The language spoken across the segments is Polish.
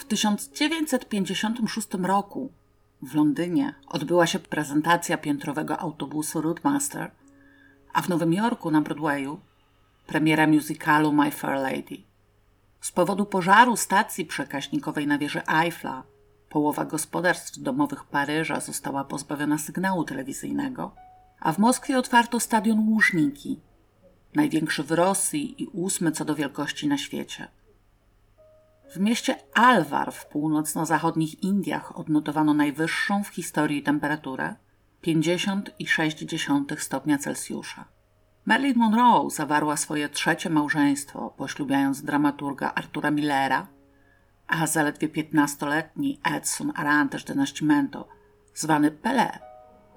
W 1956 roku w Londynie odbyła się prezentacja piętrowego autobusu Roadmaster, a w Nowym Jorku na Broadwayu premiera musicalu My Fair Lady. Z powodu pożaru stacji przekaźnikowej na wieży Eiffla połowa gospodarstw domowych Paryża została pozbawiona sygnału telewizyjnego, a w Moskwie otwarto stadion Łużniki, największy w Rosji i ósmy co do wielkości na świecie. W mieście Alwar w północno-zachodnich Indiach odnotowano najwyższą w historii temperaturę 50,6 stopnia Celsjusza. Marilyn Monroe zawarła swoje trzecie małżeństwo, poślubiając dramaturga Artura Millera, a zaledwie 15-letni Edson Arantes de Nascimento, zwany Pelé,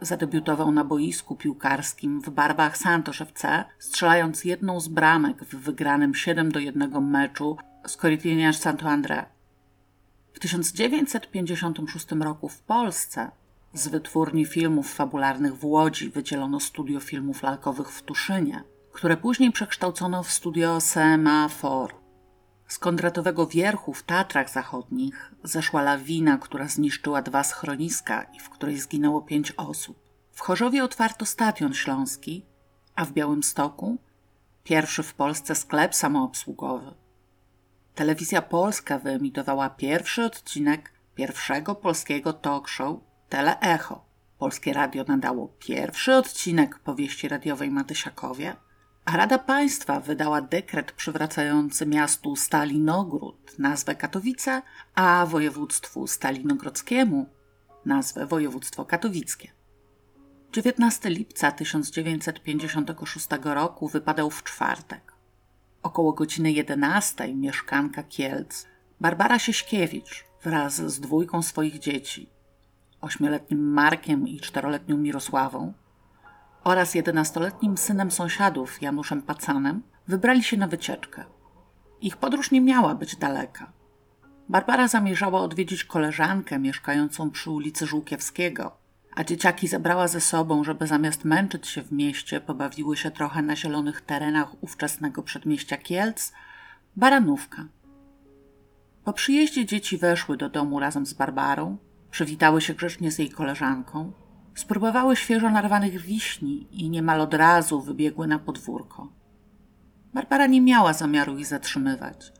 zadebiutował na boisku piłkarskim w barwach Santos FC, strzelając jedną z bramek w wygranym 7 do 1 meczu z Corinthians Santo André. W 1956 roku w Polsce z wytwórni filmów fabularnych w Łodzi wydzielono studio filmów lalkowych w Tuszynie, które później przekształcono w studio 4. Z kondratowego wierchu w Tatrach Zachodnich zeszła lawina, która zniszczyła dwa schroniska i w której zginęło pięć osób. W Chorzowie otwarto stadion śląski, a w Białymstoku pierwszy w Polsce sklep samoobsługowy. Telewizja Polska wyemitowała pierwszy odcinek pierwszego polskiego talk show Teleecho. Polskie Radio nadało pierwszy odcinek powieści radiowej Matysiakowie, a Rada Państwa wydała dekret przywracający miastu Stalinogród nazwę Katowice, a województwu stalinogrodzkiemu nazwę województwo katowickie. 19 lipca 1956 roku wypadał w czwartek. Około godziny 11 mieszkanka Kielc, Barbara Sieśkiewicz wraz z dwójką swoich dzieci, ośmioletnim Markiem i czteroletnią Mirosławą, oraz jedenastoletnim synem sąsiadów Januszem Pacanem wybrali się na wycieczkę. Ich podróż nie miała być daleka. Barbara zamierzała odwiedzić koleżankę mieszkającą przy ulicy Żółkiewskiego, a dzieciaki zabrała ze sobą, żeby zamiast męczyć się w mieście, pobawiły się trochę na zielonych terenach ówczesnego przedmieścia Kielc, baranówka. Po przyjeździe dzieci weszły do domu razem z Barbarą, przywitały się grzecznie z jej koleżanką, Spróbowały świeżo narwanych wiśni i niemal od razu wybiegły na podwórko. Barbara nie miała zamiaru ich zatrzymywać.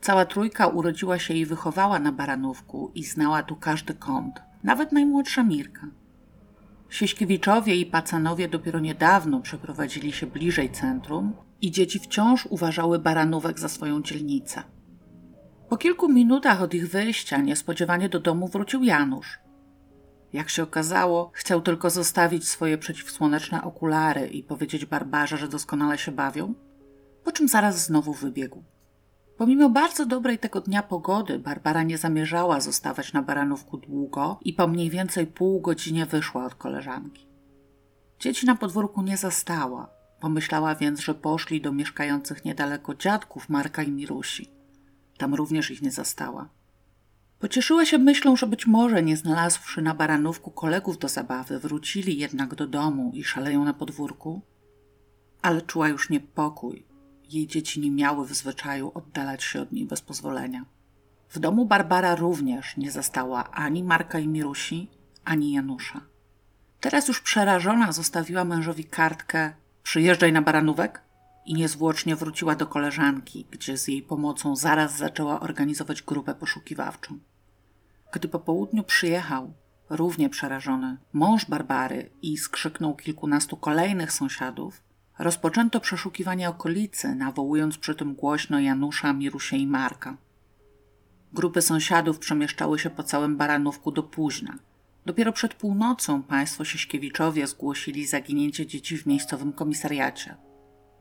Cała trójka urodziła się i wychowała na Baranówku i znała tu każdy kąt, nawet najmłodsza Mirka. Sieśkiewiczowie i Pacanowie dopiero niedawno przeprowadzili się bliżej centrum i dzieci wciąż uważały Baranówek za swoją dzielnicę. Po kilku minutach od ich wyjścia niespodziewanie do domu wrócił Janusz. Jak się okazało, chciał tylko zostawić swoje przeciwsłoneczne okulary i powiedzieć Barbarze, że doskonale się bawią, po czym zaraz znowu wybiegł. Pomimo bardzo dobrej tego dnia pogody, Barbara nie zamierzała zostawać na baranówku długo i po mniej więcej pół godzinie wyszła od koleżanki. Dzieci na podwórku nie zastała, pomyślała więc, że poszli do mieszkających niedaleko dziadków Marka i Mirusi. Tam również ich nie zastała. Pocieszyła się myślą, że być może nie znalazłszy na baranówku kolegów do zabawy, wrócili jednak do domu i szaleją na podwórku. Ale czuła już niepokój. Jej dzieci nie miały w zwyczaju oddalać się od niej bez pozwolenia. W domu Barbara również nie zastała ani Marka i Mirusi, ani Janusza. Teraz już przerażona zostawiła mężowi kartkę przyjeżdżaj na baranówek i niezwłocznie wróciła do koleżanki, gdzie z jej pomocą zaraz zaczęła organizować grupę poszukiwawczą. Gdy po południu przyjechał, równie przerażony, mąż Barbary i skrzyknął kilkunastu kolejnych sąsiadów, rozpoczęto przeszukiwanie okolicy, nawołując przy tym głośno Janusza, Mirusie i Marka. Grupy sąsiadów przemieszczały się po całym Baranówku do późna. Dopiero przed północą państwo Sieśkiewiczowie zgłosili zaginięcie dzieci w miejscowym komisariacie.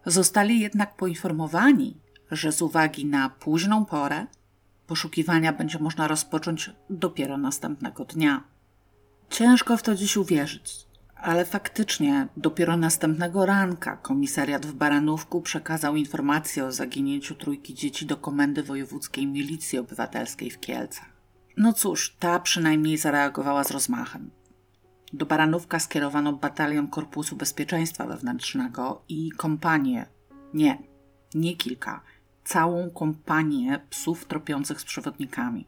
Zostali jednak poinformowani, że z uwagi na późną porę Poszukiwania będzie można rozpocząć dopiero następnego dnia. Ciężko w to dziś uwierzyć, ale faktycznie dopiero następnego ranka komisariat w Baranówku przekazał informację o zaginięciu trójki dzieci do Komendy Wojewódzkiej Milicji Obywatelskiej w Kielcach. No cóż, ta przynajmniej zareagowała z rozmachem. Do Baranówka skierowano batalion Korpusu Bezpieczeństwa Wewnętrznego i kompanię, nie, nie kilka, całą kompanię psów tropiących z przewodnikami.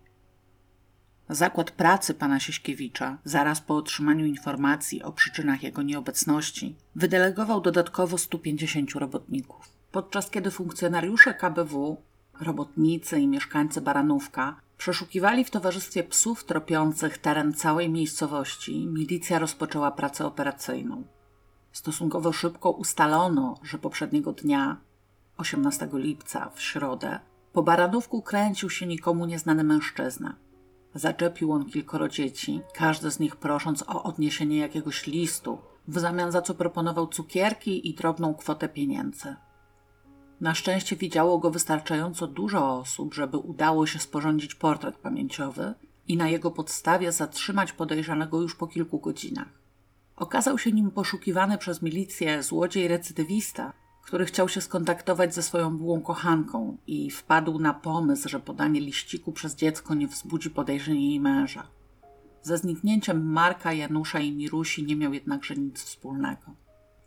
Zakład pracy pana Sieśkiewicza, zaraz po otrzymaniu informacji o przyczynach jego nieobecności, wydelegował dodatkowo 150 robotników. Podczas kiedy funkcjonariusze KBW, robotnicy i mieszkańcy Baranówka przeszukiwali w towarzystwie psów tropiących teren całej miejscowości, milicja rozpoczęła pracę operacyjną. Stosunkowo szybko ustalono, że poprzedniego dnia, 18 lipca, w środę, po Baranówku kręcił się nikomu nieznany mężczyzna. Zaczepił on kilkoro dzieci, każde z nich prosząc o odniesienie jakiegoś listu, w zamian za co proponował cukierki i drobną kwotę pieniędzy. Na szczęście widziało go wystarczająco dużo osób, żeby udało się sporządzić portret pamięciowy i na jego podstawie zatrzymać podejrzanego już po kilku godzinach. Okazał się nim poszukiwany przez milicję złodziej recydywista, który chciał się skontaktować ze swoją byłą kochanką i wpadł na pomysł, że podanie liściku przez dziecko nie wzbudzi podejrzeń jej męża. Ze zniknięciem Marka, Janusza i Mirusi nie miał jednakże nic wspólnego.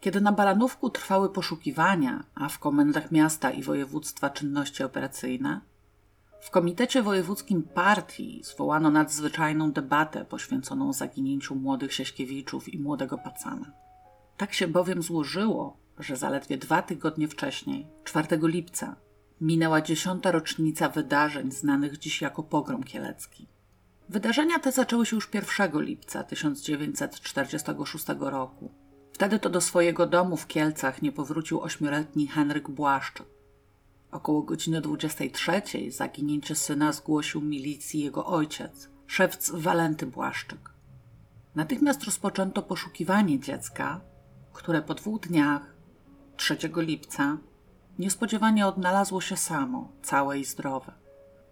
Kiedy na Baranówku trwały poszukiwania, a w komendach miasta i województwa czynności operacyjne, w Komitecie Wojewódzkim Partii zwołano nadzwyczajną debatę poświęconą zaginięciu młodych Sieśkiewiczów i młodego Pacana. Tak się bowiem złożyło, że zaledwie dwa tygodnie wcześniej, 4 lipca, minęła dziesiąta rocznica wydarzeń znanych dziś jako pogrom kielecki. Wydarzenia te zaczęły się już 1 lipca 1946 roku. Wtedy to do swojego domu w Kielcach nie powrócił ośmioletni Henryk Błaszczyk. Około godziny 23 zaginięcie syna zgłosił milicji jego ojciec, szewc Walenty Błaszczyk. Natychmiast rozpoczęto poszukiwanie dziecka, które po dwóch dniach 3 lipca niespodziewanie odnalazło się samo, całe i zdrowe.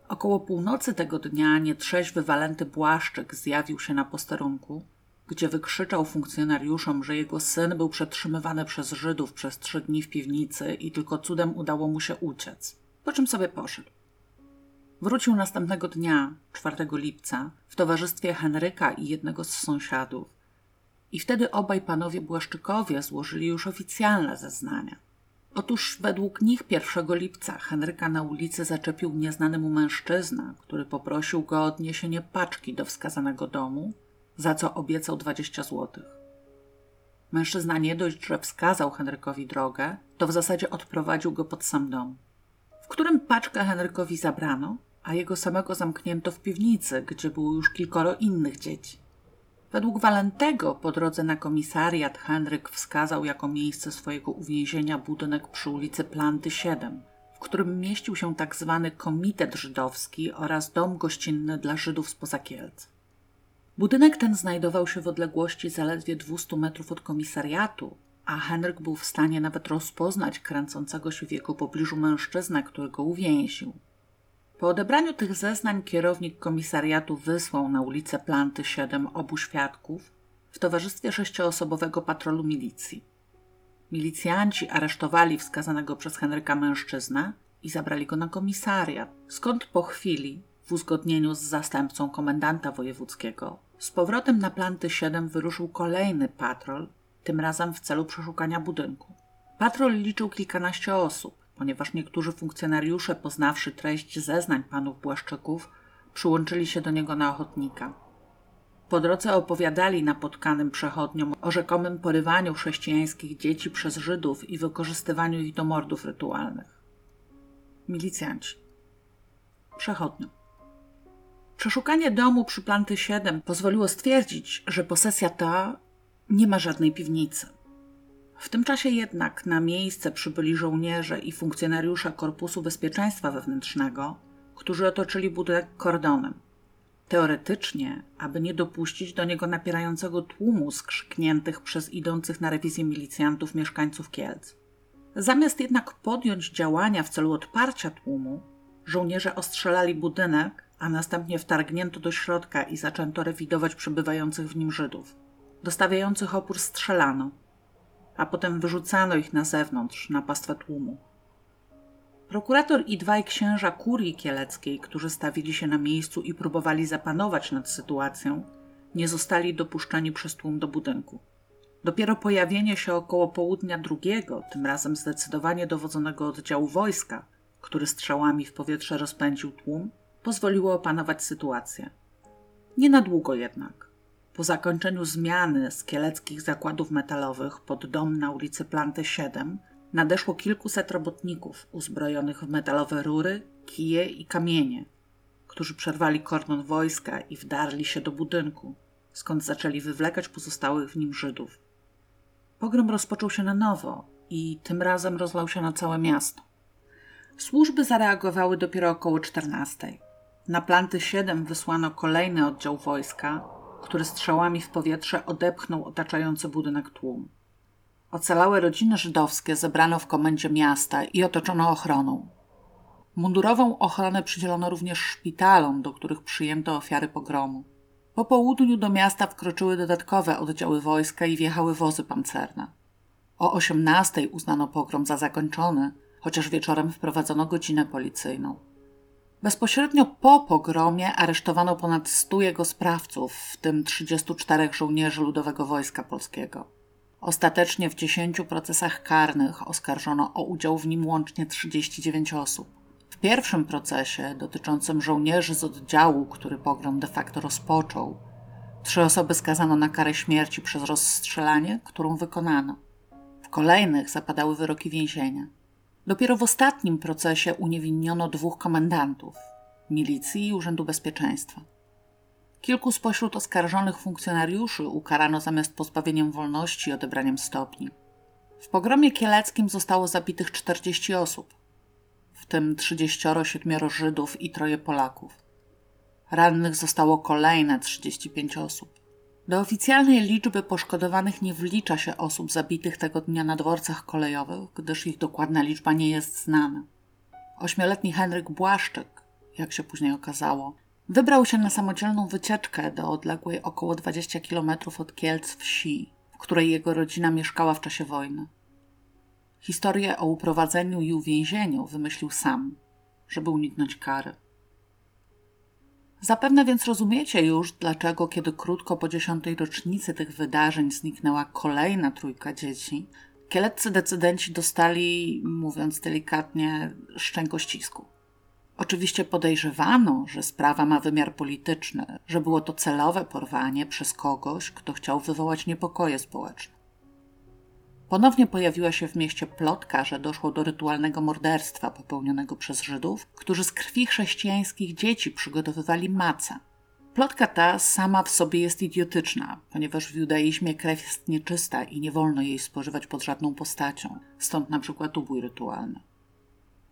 Około północy tego dnia nietrzeźwy Walenty Błaszczyk zjawił się na posterunku, gdzie wykrzyczał funkcjonariuszom, że jego syn był przetrzymywany przez Żydów przez trzy dni w piwnicy i tylko cudem udało mu się uciec, po czym sobie poszedł. Wrócił następnego dnia, 4 lipca, w towarzystwie Henryka i jednego z sąsiadów, i wtedy obaj panowie Błaszczykowie złożyli już oficjalne zeznania. Otóż według nich 1 lipca Henryka na ulicy zaczepił nieznany mu mężczyzna, który poprosił go o odniesienie paczki do wskazanego domu, za co obiecał 20 złotych. Mężczyzna nie dość, że wskazał Henrykowi drogę, to w zasadzie odprowadził go pod sam dom, w którym paczkę Henrykowi zabrano, a jego samego zamknięto w piwnicy, gdzie było już kilkoro innych dzieci. Według Walentego po drodze na komisariat Henryk wskazał jako miejsce swojego uwięzienia budynek przy ulicy Planty 7, w którym mieścił się tak zwany Komitet Żydowski oraz dom gościnny dla Żydów spoza Kielc. Budynek ten znajdował się w odległości zaledwie 200 metrów od komisariatu, a Henryk był w stanie nawet rozpoznać kręcącego się w jego pobliżu mężczyznę, który go uwięził. Po odebraniu tych zeznań kierownik komisariatu wysłał na ulicę Planty 7 obu świadków w towarzystwie sześcioosobowego patrolu milicji. Milicjanci aresztowali wskazanego przez Henryka mężczyznę i zabrali go na komisariat, skąd po chwili, w uzgodnieniu z zastępcą komendanta wojewódzkiego, z powrotem na Planty 7 wyruszył kolejny patrol, tym razem w celu przeszukania budynku. Patrol liczył kilkanaście osób ponieważ niektórzy funkcjonariusze, poznawszy treść zeznań panów Błaszczyków, przyłączyli się do niego na ochotnika. Po drodze opowiadali napotkanym przechodniom o rzekomym porywaniu chrześcijańskich dzieci przez Żydów i wykorzystywaniu ich do mordów rytualnych. Milicjanci. Przechodniom. Przeszukanie domu przy Planty 7 pozwoliło stwierdzić, że posesja ta nie ma żadnej piwnicy. W tym czasie jednak na miejsce przybyli żołnierze i funkcjonariusze Korpusu Bezpieczeństwa Wewnętrznego, którzy otoczyli budynek kordonem. Teoretycznie, aby nie dopuścić do niego napierającego tłumu skrzykniętych przez idących na rewizję milicjantów mieszkańców Kielc. Zamiast jednak podjąć działania w celu odparcia tłumu, żołnierze ostrzelali budynek, a następnie wtargnięto do środka i zaczęto rewidować przebywających w nim Żydów. Dostawiających opór strzelano – a potem wyrzucano ich na zewnątrz, na pastwę tłumu. Prokurator i dwaj księża kurii kieleckiej, którzy stawili się na miejscu i próbowali zapanować nad sytuacją, nie zostali dopuszczeni przez tłum do budynku. Dopiero pojawienie się około południa drugiego, tym razem zdecydowanie dowodzonego oddziału wojska, który strzałami w powietrze rozpędził tłum, pozwoliło opanować sytuację. Nie na długo jednak. Po zakończeniu zmiany z kieleckich zakładów metalowych pod dom na ulicy Planty 7 nadeszło kilkuset robotników uzbrojonych w metalowe rury, kije i kamienie, którzy przerwali kordon wojska i wdarli się do budynku, skąd zaczęli wywlekać pozostałych w nim Żydów. Pogrom rozpoczął się na nowo i tym razem rozlał się na całe miasto. Służby zareagowały dopiero około 14. Na planty 7 wysłano kolejny oddział wojska, który strzałami w powietrze odepchnął otaczający budynek tłum. Ocalałe rodziny żydowskie zebrano w komendzie miasta i otoczono ochroną. Mundurową ochronę przydzielono również szpitalom, do których przyjęto ofiary pogromu. Po południu do miasta wkroczyły dodatkowe oddziały wojska i wjechały wozy pancerne. O 18 uznano pogrom za zakończony, chociaż wieczorem wprowadzono godzinę policyjną. Bezpośrednio po pogromie aresztowano ponad 100 jego sprawców, w tym 34 żołnierzy Ludowego Wojska Polskiego. Ostatecznie w 10 procesach karnych oskarżono o udział w nim łącznie 39 osób. W pierwszym procesie, dotyczącym żołnierzy z oddziału, który pogrom de facto rozpoczął, trzy osoby skazano na karę śmierci przez rozstrzelanie, którą wykonano. W kolejnych zapadały wyroki więzienia. Dopiero w ostatnim procesie uniewinniono dwóch komendantów milicji i Urzędu Bezpieczeństwa. Kilku spośród oskarżonych funkcjonariuszy ukarano zamiast pozbawieniem wolności i odebraniem stopni. W pogromie kieleckim zostało zabitych 40 osób, w tym 37 Żydów i troje Polaków. Rannych zostało kolejne 35 osób. Do oficjalnej liczby poszkodowanych nie wlicza się osób zabitych tego dnia na dworcach kolejowych, gdyż ich dokładna liczba nie jest znana. Ośmioletni Henryk Błaszczyk, jak się później okazało, wybrał się na samodzielną wycieczkę do odległej około 20 km od Kielc wsi, w której jego rodzina mieszkała w czasie wojny. Historię o uprowadzeniu i uwięzieniu wymyślił sam, żeby uniknąć kary. Zapewne więc rozumiecie już, dlaczego, kiedy krótko po dziesiątej rocznicy tych wydarzeń zniknęła kolejna trójka dzieci, kieleccy decydenci dostali, mówiąc delikatnie, szczękościsku. Oczywiście podejrzewano, że sprawa ma wymiar polityczny, że było to celowe porwanie przez kogoś, kto chciał wywołać niepokoje społeczne. Ponownie pojawiła się w mieście plotka, że doszło do rytualnego morderstwa popełnionego przez Żydów, którzy z krwi chrześcijańskich dzieci przygotowywali macę. Plotka ta sama w sobie jest idiotyczna, ponieważ w judaizmie krew jest nieczysta i nie wolno jej spożywać pod żadną postacią, stąd na przykład ubój rytualny.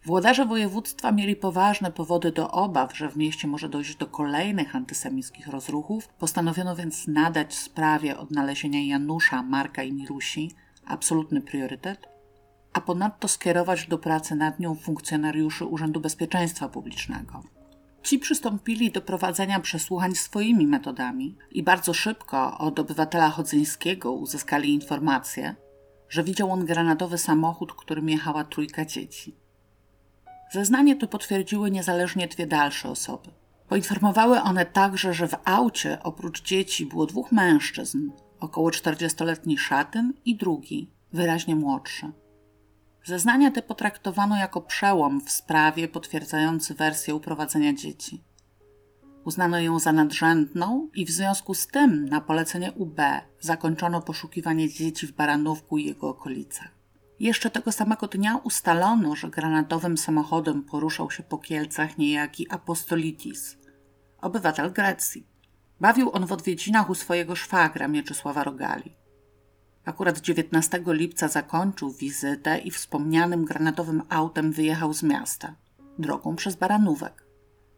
Włodarze województwa mieli poważne powody do obaw, że w mieście może dojść do kolejnych antysemickich rozruchów, postanowiono więc nadać sprawie odnalezienia Janusza, Marka i Mirusi absolutny priorytet, a ponadto skierować do pracy nad nią funkcjonariuszy Urzędu Bezpieczeństwa Publicznego. Ci przystąpili do prowadzenia przesłuchań swoimi metodami i bardzo szybko od obywatela Chodzyńskiego uzyskali informację, że widział on granatowy samochód, którym jechała trójka dzieci. Zeznanie to potwierdziły niezależnie dwie dalsze osoby. Poinformowały one także, że w aucie oprócz dzieci było dwóch mężczyzn, około 40-letni szatyn i drugi, wyraźnie młodszy. Zeznania te potraktowano jako przełom w sprawie potwierdzający wersję uprowadzenia dzieci. Uznano ją za nadrzędną i w związku z tym na polecenie UB zakończono poszukiwanie dzieci w Baranówku i jego okolicach. Jeszcze tego samego dnia ustalono, że granatowym samochodem poruszał się po Kielcach niejaki Apostolitis, obywatel Grecji. Bawił on w odwiedzinach u swojego szwagra Mieczysława Rogali. Akurat 19 lipca zakończył wizytę i wspomnianym granatowym autem wyjechał z miasta, drogą przez Baranówek.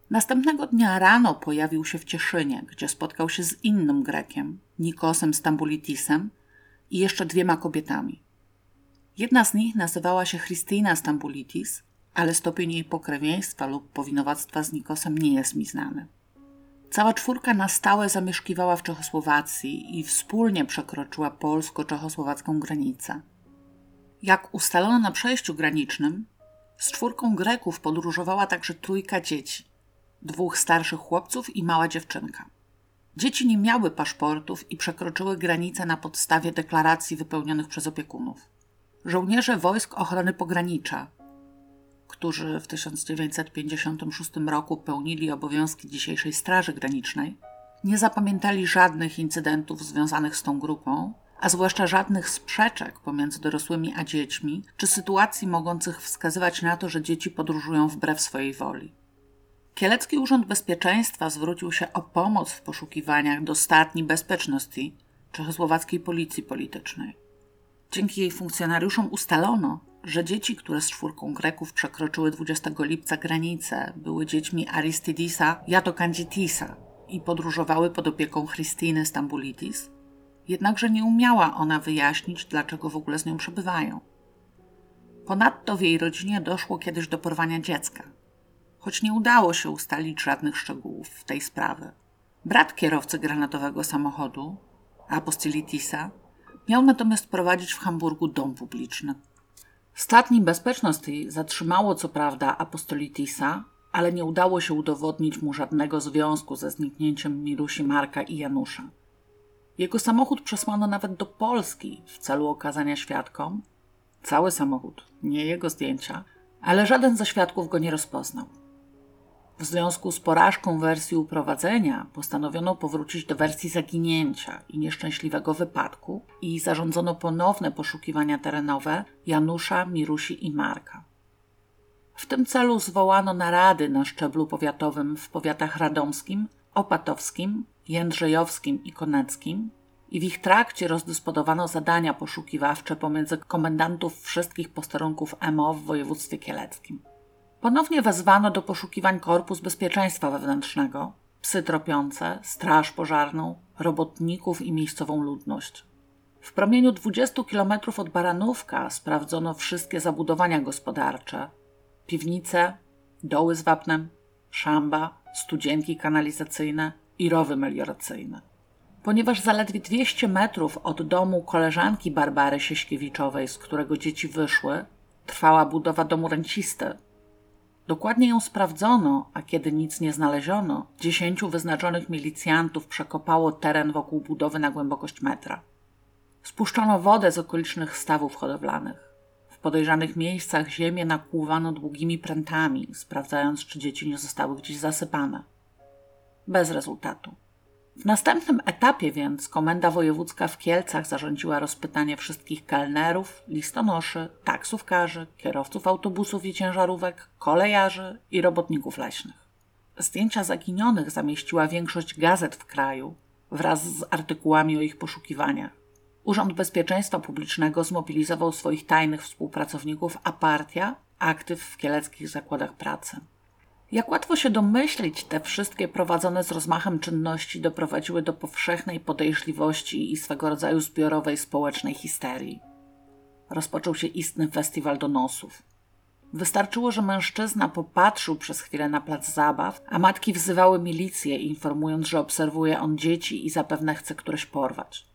Następnego dnia rano pojawił się w Cieszynie, gdzie spotkał się z innym Grekiem, Nikosem Stambulitisem i jeszcze dwiema kobietami. Jedna z nich nazywała się Christina Stambulitis, ale stopień jej pokrewieństwa lub powinowactwa z Nikosem nie jest mi znany. Cała czwórka na stałe zamieszkiwała w Czechosłowacji i wspólnie przekroczyła polsko-czechosłowacką granicę. Jak ustalono na przejściu granicznym, z czwórką Greków podróżowała także trójka dzieci dwóch starszych chłopców i mała dziewczynka. Dzieci nie miały paszportów i przekroczyły granicę na podstawie deklaracji wypełnionych przez opiekunów. Żołnierze wojsk ochrony pogranicza, którzy w 1956 roku pełnili obowiązki dzisiejszej Straży Granicznej, Nie zapamiętali żadnych incydentów związanych z tą grupą, a zwłaszcza żadnych sprzeczek pomiędzy dorosłymi a dziećmi, czy sytuacji mogących wskazywać na to, że dzieci podróżują wbrew swojej woli. Kielecki Urząd Bezpieczeństwa zwrócił się o pomoc w poszukiwaniach do Statni Bezpieczności czechosłowackiej policji politycznej. Dzięki jej funkcjonariuszom ustalono, że dzieci, które z czwórką Greków przekroczyły 20 lipca granicę, były dziećmi Aristidisa Jatokanditisa i podróżowały pod opieką Christiny Stambulitis, jednakże nie umiała ona wyjaśnić, dlaczego w ogóle z nią przebywają. Ponadto w jej rodzinie doszło kiedyś do porwania dziecka, choć nie udało się ustalić żadnych szczegółów w tej sprawie. Brat kierowcy granatowego samochodu, Apostolitisa, miał natomiast prowadzić w Hamburgu dom publiczny. Statni Bezpieczności zatrzymało co prawda Apostolitisa, ale nie udało się udowodnić mu żadnego związku ze zniknięciem Mirusi Marka i Janusza. Jego samochód przesłano nawet do Polski w celu okazania świadkom. Cały samochód, nie jego zdjęcia, ale żaden ze świadków go nie rozpoznał. W związku z porażką wersji uprowadzenia postanowiono powrócić do wersji zaginięcia i nieszczęśliwego wypadku i zarządzono ponowne poszukiwania terenowe Janusza, Mirusi i Marka. W tym celu zwołano narady na szczeblu powiatowym w powiatach radomskim, opatowskim, jędrzejowskim i koneckim i w ich trakcie rozdysponowano zadania poszukiwawcze pomiędzy komendantów wszystkich posterunków MO w województwie kieleckim. Ponownie wezwano do poszukiwań Korpus Bezpieczeństwa Wewnętrznego, psy tropiące, straż pożarną, robotników i miejscową ludność. W promieniu 20 kilometrów od Baranówka sprawdzono wszystkie zabudowania gospodarcze, piwnice, doły z wapnem, szamba, studzienki kanalizacyjne i rowy melioracyjne. Ponieważ zaledwie 200 metrów od domu koleżanki Barbary Sieśkiewiczowej, z którego dzieci wyszły, trwała budowa domu rencisty, Dokładnie ją sprawdzono, a kiedy nic nie znaleziono, dziesięciu wyznaczonych milicjantów przekopało teren wokół budowy na głębokość metra. Spuszczono wodę z okolicznych stawów hodowlanych. W podejrzanych miejscach ziemię nakłuwano długimi prętami, sprawdzając, czy dzieci nie zostały gdzieś zasypane. Bez rezultatu. W następnym etapie więc Komenda Wojewódzka w Kielcach zarządziła rozpytanie wszystkich kelnerów, listonoszy, taksówkarzy, kierowców autobusów i ciężarówek, kolejarzy i robotników leśnych. Zdjęcia zaginionych zamieściła większość gazet w kraju wraz z artykułami o ich poszukiwaniach. Urząd Bezpieczeństwa Publicznego zmobilizował swoich tajnych współpracowników, a partia aktyw w kieleckich zakładach pracy. Jak łatwo się domyślić, te wszystkie prowadzone z rozmachem czynności doprowadziły do powszechnej podejrzliwości i swego rodzaju zbiorowej społecznej histerii. Rozpoczął się istny festiwal donosów. Wystarczyło, że mężczyzna popatrzył przez chwilę na plac zabaw, a matki wzywały milicję, informując, że obserwuje on dzieci i zapewne chce któreś porwać.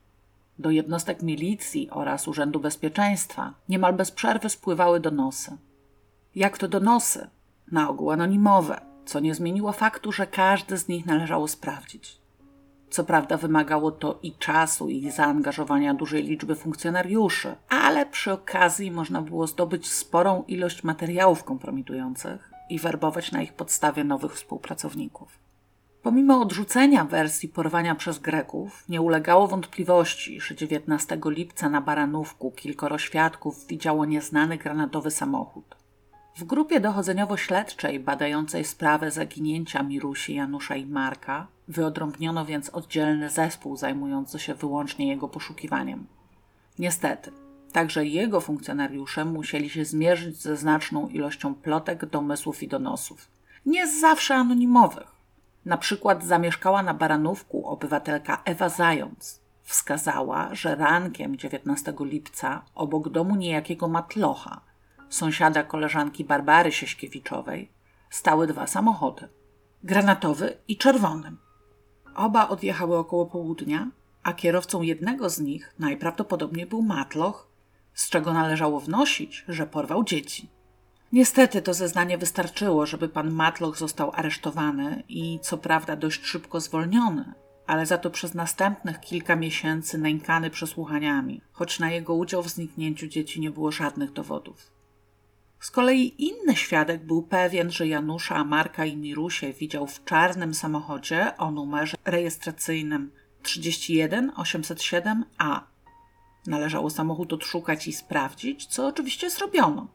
Do jednostek milicji oraz Urzędu Bezpieczeństwa niemal bez przerwy spływały donosy. Jak to donosy? Na ogół anonimowe, co nie zmieniło faktu, że każdy z nich należało sprawdzić. Co prawda wymagało to i czasu, i zaangażowania dużej liczby funkcjonariuszy, ale przy okazji można było zdobyć sporą ilość materiałów kompromitujących i werbować na ich podstawie nowych współpracowników. Pomimo odrzucenia wersji porwania przez Greków, nie ulegało wątpliwości, że 19 lipca na Baranówku kilkoro świadków widziało nieznany granatowy samochód. W grupie dochodzeniowo-śledczej badającej sprawę zaginięcia Mirusi, Janusza i Marka wyodrębniono więc oddzielny zespół zajmujący się wyłącznie jego poszukiwaniem. Niestety, także jego funkcjonariusze musieli się zmierzyć ze znaczną ilością plotek, domysłów i donosów. Nie zawsze anonimowych. Na przykład zamieszkała na Baranówku obywatelka Ewa Zając. Wskazała, że rankiem 19 lipca obok domu niejakiego matlocha sąsiada koleżanki Barbary Sieśkiewiczowej, stały dwa samochody granatowy i czerwony. Oba odjechały około południa, a kierowcą jednego z nich najprawdopodobniej był matloch, z czego należało wnosić, że porwał dzieci. Niestety to zeznanie wystarczyło, żeby pan Matloch został aresztowany i co prawda dość szybko zwolniony, ale za to przez następnych kilka miesięcy nękany przesłuchaniami, choć na jego udział w zniknięciu dzieci nie było żadnych dowodów. Z kolei inny świadek był pewien, że Janusza, Marka i Mirusie widział w czarnym samochodzie o numerze rejestracyjnym 31807A. Należało samochód odszukać i sprawdzić, co oczywiście zrobiono.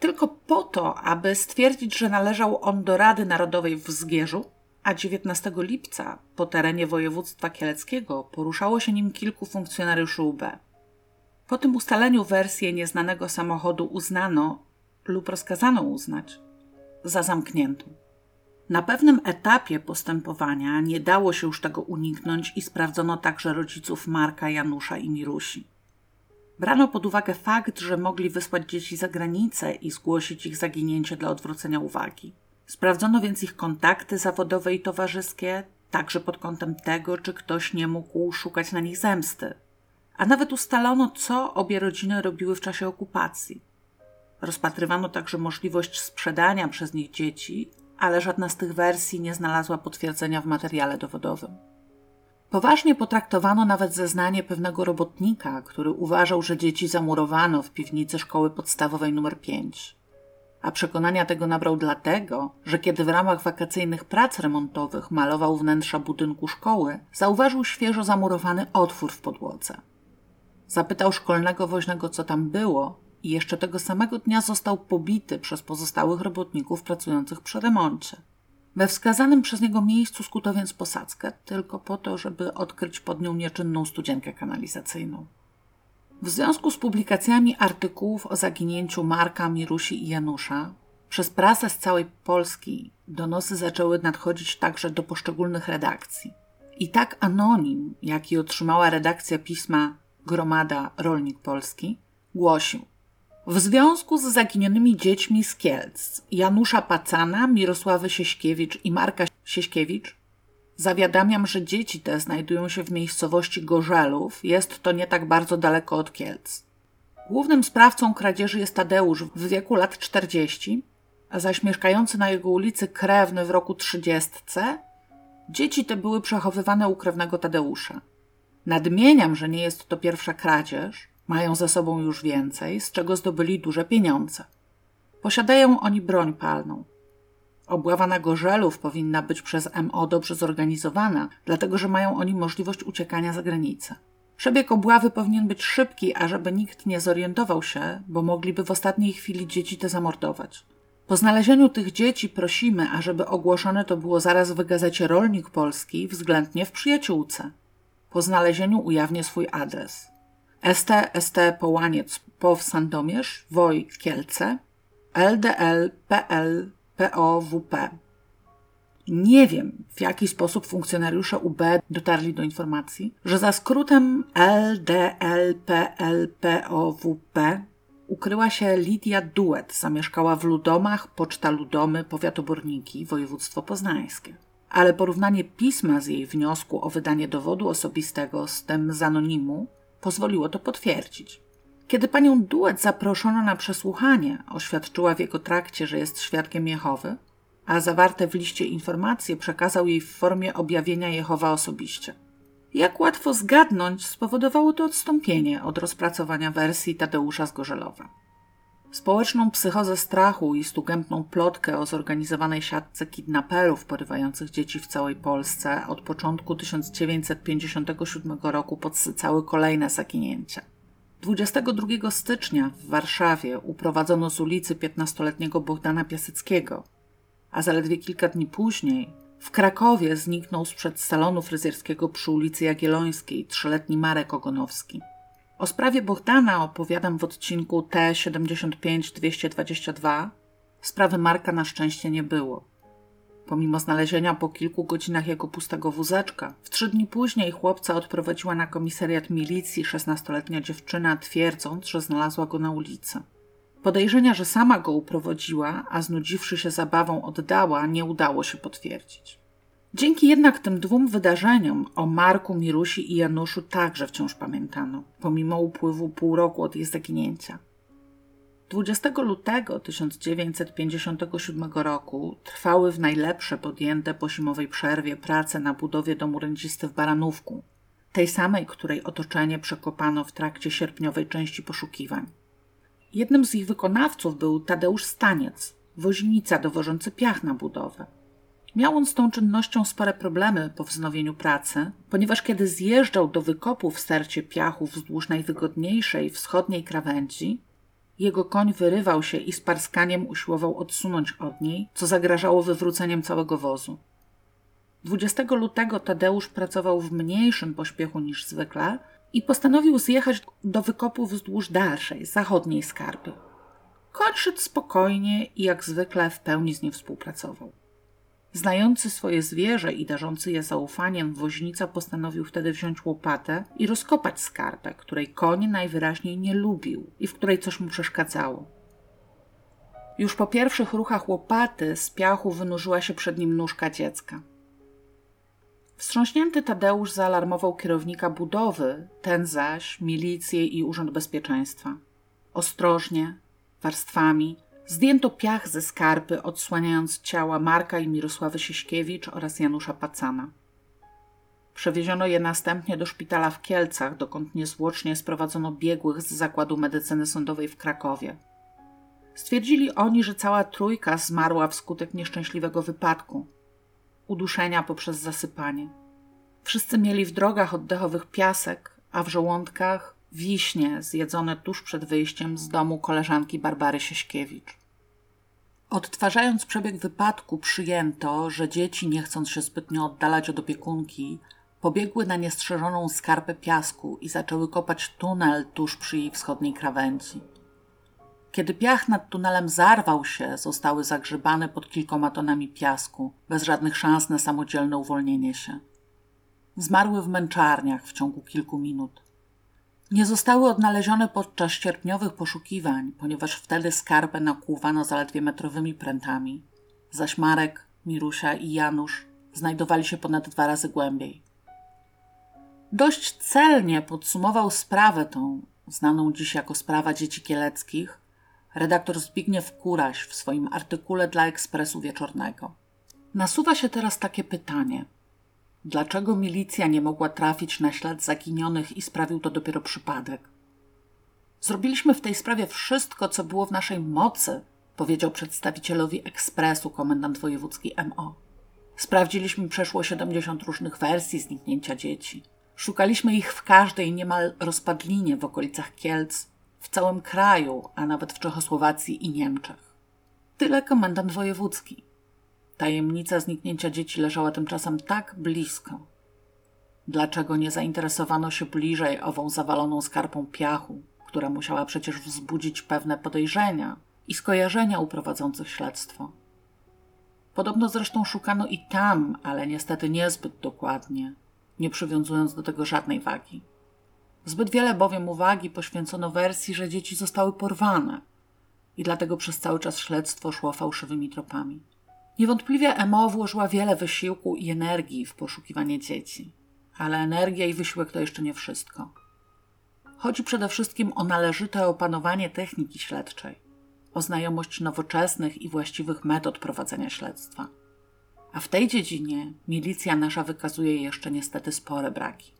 Tylko po to, aby stwierdzić, że należał on do Rady Narodowej w Zgierzu, a 19 lipca po terenie województwa kieleckiego poruszało się nim kilku funkcjonariuszy UB. Po tym ustaleniu wersję nieznanego samochodu uznano lub rozkazano uznać za zamkniętą. Na pewnym etapie postępowania nie dało się już tego uniknąć i sprawdzono także rodziców Marka, Janusza i Mirusi. Brano pod uwagę fakt, że mogli wysłać dzieci za granicę i zgłosić ich zaginięcie dla odwrócenia uwagi. Sprawdzono więc ich kontakty zawodowe i towarzyskie, także pod kątem tego, czy ktoś nie mógł szukać na nich zemsty. A nawet ustalono, co obie rodziny robiły w czasie okupacji. Rozpatrywano także możliwość sprzedania przez nich dzieci, ale żadna z tych wersji nie znalazła potwierdzenia w materiale dowodowym. Poważnie potraktowano nawet zeznanie pewnego robotnika, który uważał, że dzieci zamurowano w piwnicy szkoły podstawowej nr 5. A przekonania tego nabrał dlatego, że kiedy w ramach wakacyjnych prac remontowych malował wnętrza budynku szkoły, zauważył świeżo zamurowany otwór w podłodze. Zapytał szkolnego woźnego, co tam było, i jeszcze tego samego dnia został pobity przez pozostałych robotników pracujących przy remoncie. We wskazanym przez niego miejscu skuto więc posadzkę, tylko po to, żeby odkryć pod nią nieczynną studzienkę kanalizacyjną. W związku z publikacjami artykułów o zaginięciu Marka, Mirusi i Janusza, przez prasę z całej Polski donosy zaczęły nadchodzić także do poszczególnych redakcji. I tak anonim, jaki otrzymała redakcja pisma Gromada Rolnik Polski, głosił – w związku z zaginionymi dziećmi z Kielc Janusza Pacana, Mirosławy Sieśkiewicz i Marka Sieśkiewicz zawiadamiam, że dzieci te znajdują się w miejscowości Gorzelów. Jest to nie tak bardzo daleko od Kielc. Głównym sprawcą kradzieży jest Tadeusz w wieku lat 40, a zaś mieszkający na jego ulicy krewny w roku 30. Dzieci te były przechowywane u krewnego Tadeusza. Nadmieniam, że nie jest to pierwsza kradzież, mają za sobą już więcej, z czego zdobyli duże pieniądze. Posiadają oni broń palną. Obława na gorzelów powinna być przez MO dobrze zorganizowana, dlatego że mają oni możliwość uciekania za granicę. Przebieg obławy powinien być szybki, ażeby nikt nie zorientował się, bo mogliby w ostatniej chwili dzieci te zamordować. Po znalezieniu tych dzieci prosimy, ażeby ogłoszone to było zaraz w gazecie Rolnik Polski, względnie w przyjaciółce. Po znalezieniu ujawnię swój adres. ST, ST Połaniec, POW Sandomierz, WOJ Kielce, LDL, PL, POWP. Nie wiem, w jaki sposób funkcjonariusze UB dotarli do informacji, że za skrótem LDLPLPOWP ukryła się Lidia Duet, zamieszkała w Ludomach, Poczta Ludomy, powiat Oborniki, województwo poznańskie. Ale porównanie pisma z jej wniosku o wydanie dowodu osobistego z tym z anonimu pozwoliło to potwierdzić. Kiedy panią Duet zaproszono na przesłuchanie, oświadczyła w jego trakcie, że jest świadkiem Jehowy, a zawarte w liście informacje przekazał jej w formie objawienia Jehowa osobiście. Jak łatwo zgadnąć, spowodowało to odstąpienie od rozpracowania wersji Tadeusza z Gorzelowa. Społeczną psychozę strachu i stugępną plotkę o zorganizowanej siatce kidnaperów porywających dzieci w całej Polsce od początku 1957 roku podsycały kolejne zaginięcia. 22 stycznia w Warszawie uprowadzono z ulicy 15-letniego Bogdana Piaseckiego, a zaledwie kilka dni później w Krakowie zniknął sprzed salonu fryzjerskiego przy ulicy Jagiellońskiej trzyletni Marek Ogonowski. O sprawie Bogdana opowiadam w odcinku T75222. Sprawy Marka na szczęście nie było. Pomimo znalezienia po kilku godzinach jego pustego wózeczka, w trzy dni później chłopca odprowadziła na komisariat milicji szesnastoletnia dziewczyna, twierdząc, że znalazła go na ulicy. Podejrzenia, że sama go uprowadziła, a znudziwszy się zabawą oddała, nie udało się potwierdzić. Dzięki jednak tym dwóm wydarzeniom o Marku, Mirusi i Januszu także wciąż pamiętano, pomimo upływu pół roku od ich zaginięcia. 20 lutego 1957 roku trwały w najlepsze podjęte po zimowej przerwie prace na budowie domu rencisty w Baranówku, tej samej, której otoczenie przekopano w trakcie sierpniowej części poszukiwań. Jednym z ich wykonawców był Tadeusz Staniec, woźnica dowożący piach na budowę. Miał on z tą czynnością spore problemy po wznowieniu pracy, ponieważ kiedy zjeżdżał do wykopu w stercie piachu wzdłuż najwygodniejszej wschodniej krawędzi, jego koń wyrywał się i z parskaniem usiłował odsunąć od niej, co zagrażało wywróceniem całego wozu. 20 lutego Tadeusz pracował w mniejszym pośpiechu niż zwykle i postanowił zjechać do wykopu wzdłuż dalszej, zachodniej skarpy. Koń szedł spokojnie i jak zwykle w pełni z nim współpracował. Znający swoje zwierzę i darzący je zaufaniem, woźnica postanowił wtedy wziąć łopatę i rozkopać skarpę, której koń najwyraźniej nie lubił i w której coś mu przeszkadzało. Już po pierwszych ruchach łopaty z piachu wynurzyła się przed nim nóżka dziecka. Wstrząśnięty Tadeusz zaalarmował kierownika budowy, ten zaś milicję i Urząd Bezpieczeństwa. Ostrożnie, warstwami, zdjęto piach ze skarpy, odsłaniając ciała Marka i Mirosławy Siśkiewicz oraz Janusza Pacana. Przewieziono je następnie do szpitala w Kielcach, dokąd niezwłocznie sprowadzono biegłych z Zakładu Medycyny Sądowej w Krakowie. Stwierdzili oni, że cała trójka zmarła wskutek nieszczęśliwego wypadku uduszenia poprzez zasypanie. Wszyscy mieli w drogach oddechowych piasek, a w żołądkach wiśnie zjedzone tuż przed wyjściem z domu koleżanki Barbary Sieśkiewicz. Odtwarzając przebieg wypadku, przyjęto, że dzieci, nie chcąc się zbytnio oddalać od opiekunki, pobiegły na niestrzeżoną skarpę piasku i zaczęły kopać tunel tuż przy jej wschodniej krawędzi. Kiedy piach nad tunelem zarwał się, zostały zagrzebane pod kilkoma tonami piasku, bez żadnych szans na samodzielne uwolnienie się. Zmarły w męczarniach w ciągu kilku minut. Nie zostały odnalezione podczas sierpniowych poszukiwań, ponieważ wtedy skarpę nakłuwano zaledwie metrowymi prętami, zaś Marek, Mirusia i Janusz znajdowali się ponad dwa razy głębiej. Dość celnie podsumował sprawę tą, znaną dziś jako sprawa dzieci kieleckich, redaktor Zbigniew Kuraś w swoim artykule dla Ekspresu Wieczornego. Nasuwa się teraz takie pytanie. Dlaczego milicja nie mogła trafić na ślad zaginionych i sprawił to dopiero przypadek? Zrobiliśmy w tej sprawie wszystko, co było w naszej mocy, powiedział przedstawicielowi Ekspresu komendant wojewódzki MO. Sprawdziliśmy przeszło 70 różnych wersji zniknięcia dzieci. Szukaliśmy ich w każdej niemal rozpadlinie w okolicach Kielc, w całym kraju, a nawet w Czechosłowacji i Niemczech. Tyle komendant wojewódzki. Tajemnica zniknięcia dzieci leżała tymczasem tak blisko. Dlaczego nie zainteresowano się bliżej ową zawaloną skarpą piachu, która musiała przecież wzbudzić pewne podejrzenia i skojarzenia u prowadzących śledztwo? Podobno zresztą szukano i tam, ale niestety niezbyt dokładnie, nie przywiązując do tego żadnej wagi. Zbyt wiele bowiem uwagi poświęcono wersji, że dzieci zostały porwane i dlatego przez cały czas śledztwo szło fałszywymi tropami. Niewątpliwie Emo włożyła wiele wysiłku i energii w poszukiwanie dzieci, ale energia i wysiłek to jeszcze nie wszystko. Chodzi przede wszystkim o należyte opanowanie techniki śledczej, o znajomość nowoczesnych i właściwych metod prowadzenia śledztwa. A w tej dziedzinie milicja nasza wykazuje jeszcze niestety spore braki.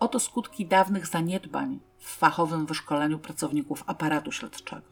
Oto skutki dawnych zaniedbań w fachowym wyszkoleniu pracowników aparatu śledczego.